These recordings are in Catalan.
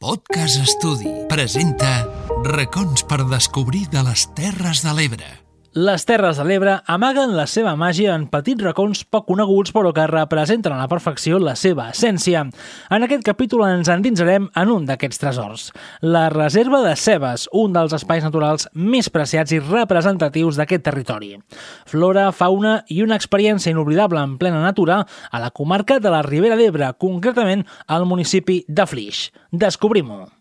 Podcast Estudi presenta Racons per descobrir de les Terres de l'Ebre. Les Terres de l'Ebre amaguen la seva màgia en petits racons poc coneguts però que representen a la perfecció la seva essència. En aquest capítol ens endinsarem en un d'aquests tresors. La Reserva de Cebes, un dels espais naturals més preciats i representatius d'aquest territori. Flora, fauna i una experiència inoblidable en plena natura a la comarca de la Ribera d'Ebre, concretament al municipi de Flix. Descobrim-ho.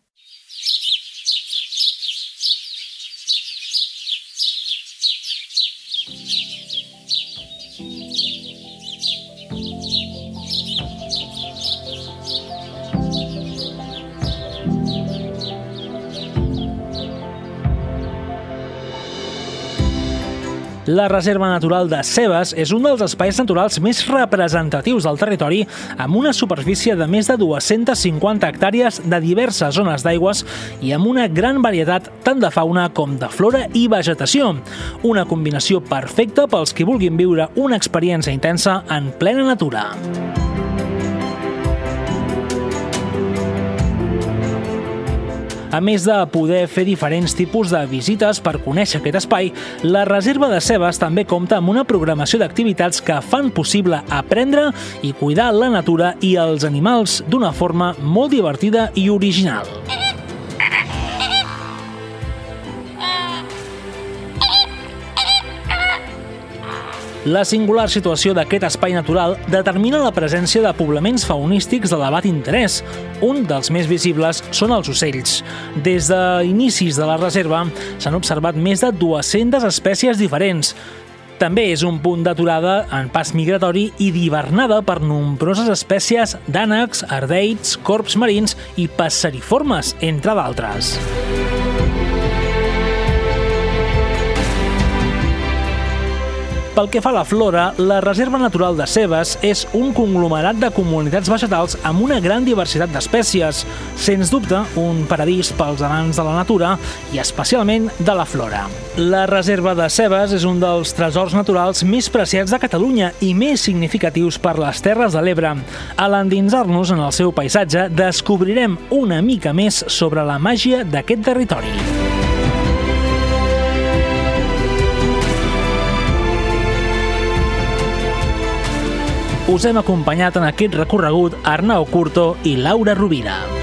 La Reserva Natural de Cebes és un dels espais naturals més representatius del territori amb una superfície de més de 250 hectàrees de diverses zones d'aigües i amb una gran varietat tant de fauna com de flora i vegetació. Una combinació perfecta pels qui vulguin viure una experiència intensa en plena natura. A més de poder fer diferents tipus de visites per conèixer aquest espai, la Reserva de Cebes també compta amb una programació d'activitats que fan possible aprendre i cuidar la natura i els animals d'una forma molt divertida i original. La singular situació d'aquest espai natural determina la presència de poblaments faunístics d'elevat interès. Un dels més visibles són els ocells. Des d'inicis de la reserva s'han observat més de 200 espècies diferents. També és un punt d'aturada en pas migratori i d'hivernada per nombroses espècies d'ànecs, ardeits, corps marins i passeriformes, entre d'altres. Pel que fa a la flora, la Reserva Natural de Cebes és un conglomerat de comunitats vegetals amb una gran diversitat d'espècies. Sens dubte, un paradís pels amants de la natura i especialment de la flora. La Reserva de Cebes és un dels tresors naturals més preciats de Catalunya i més significatius per les Terres de l'Ebre. A l'endinsar-nos en el seu paisatge, descobrirem una mica més sobre la màgia d'aquest territori. Us hem acompanyat en aquest recorregut Arnau Curto i Laura Rovira.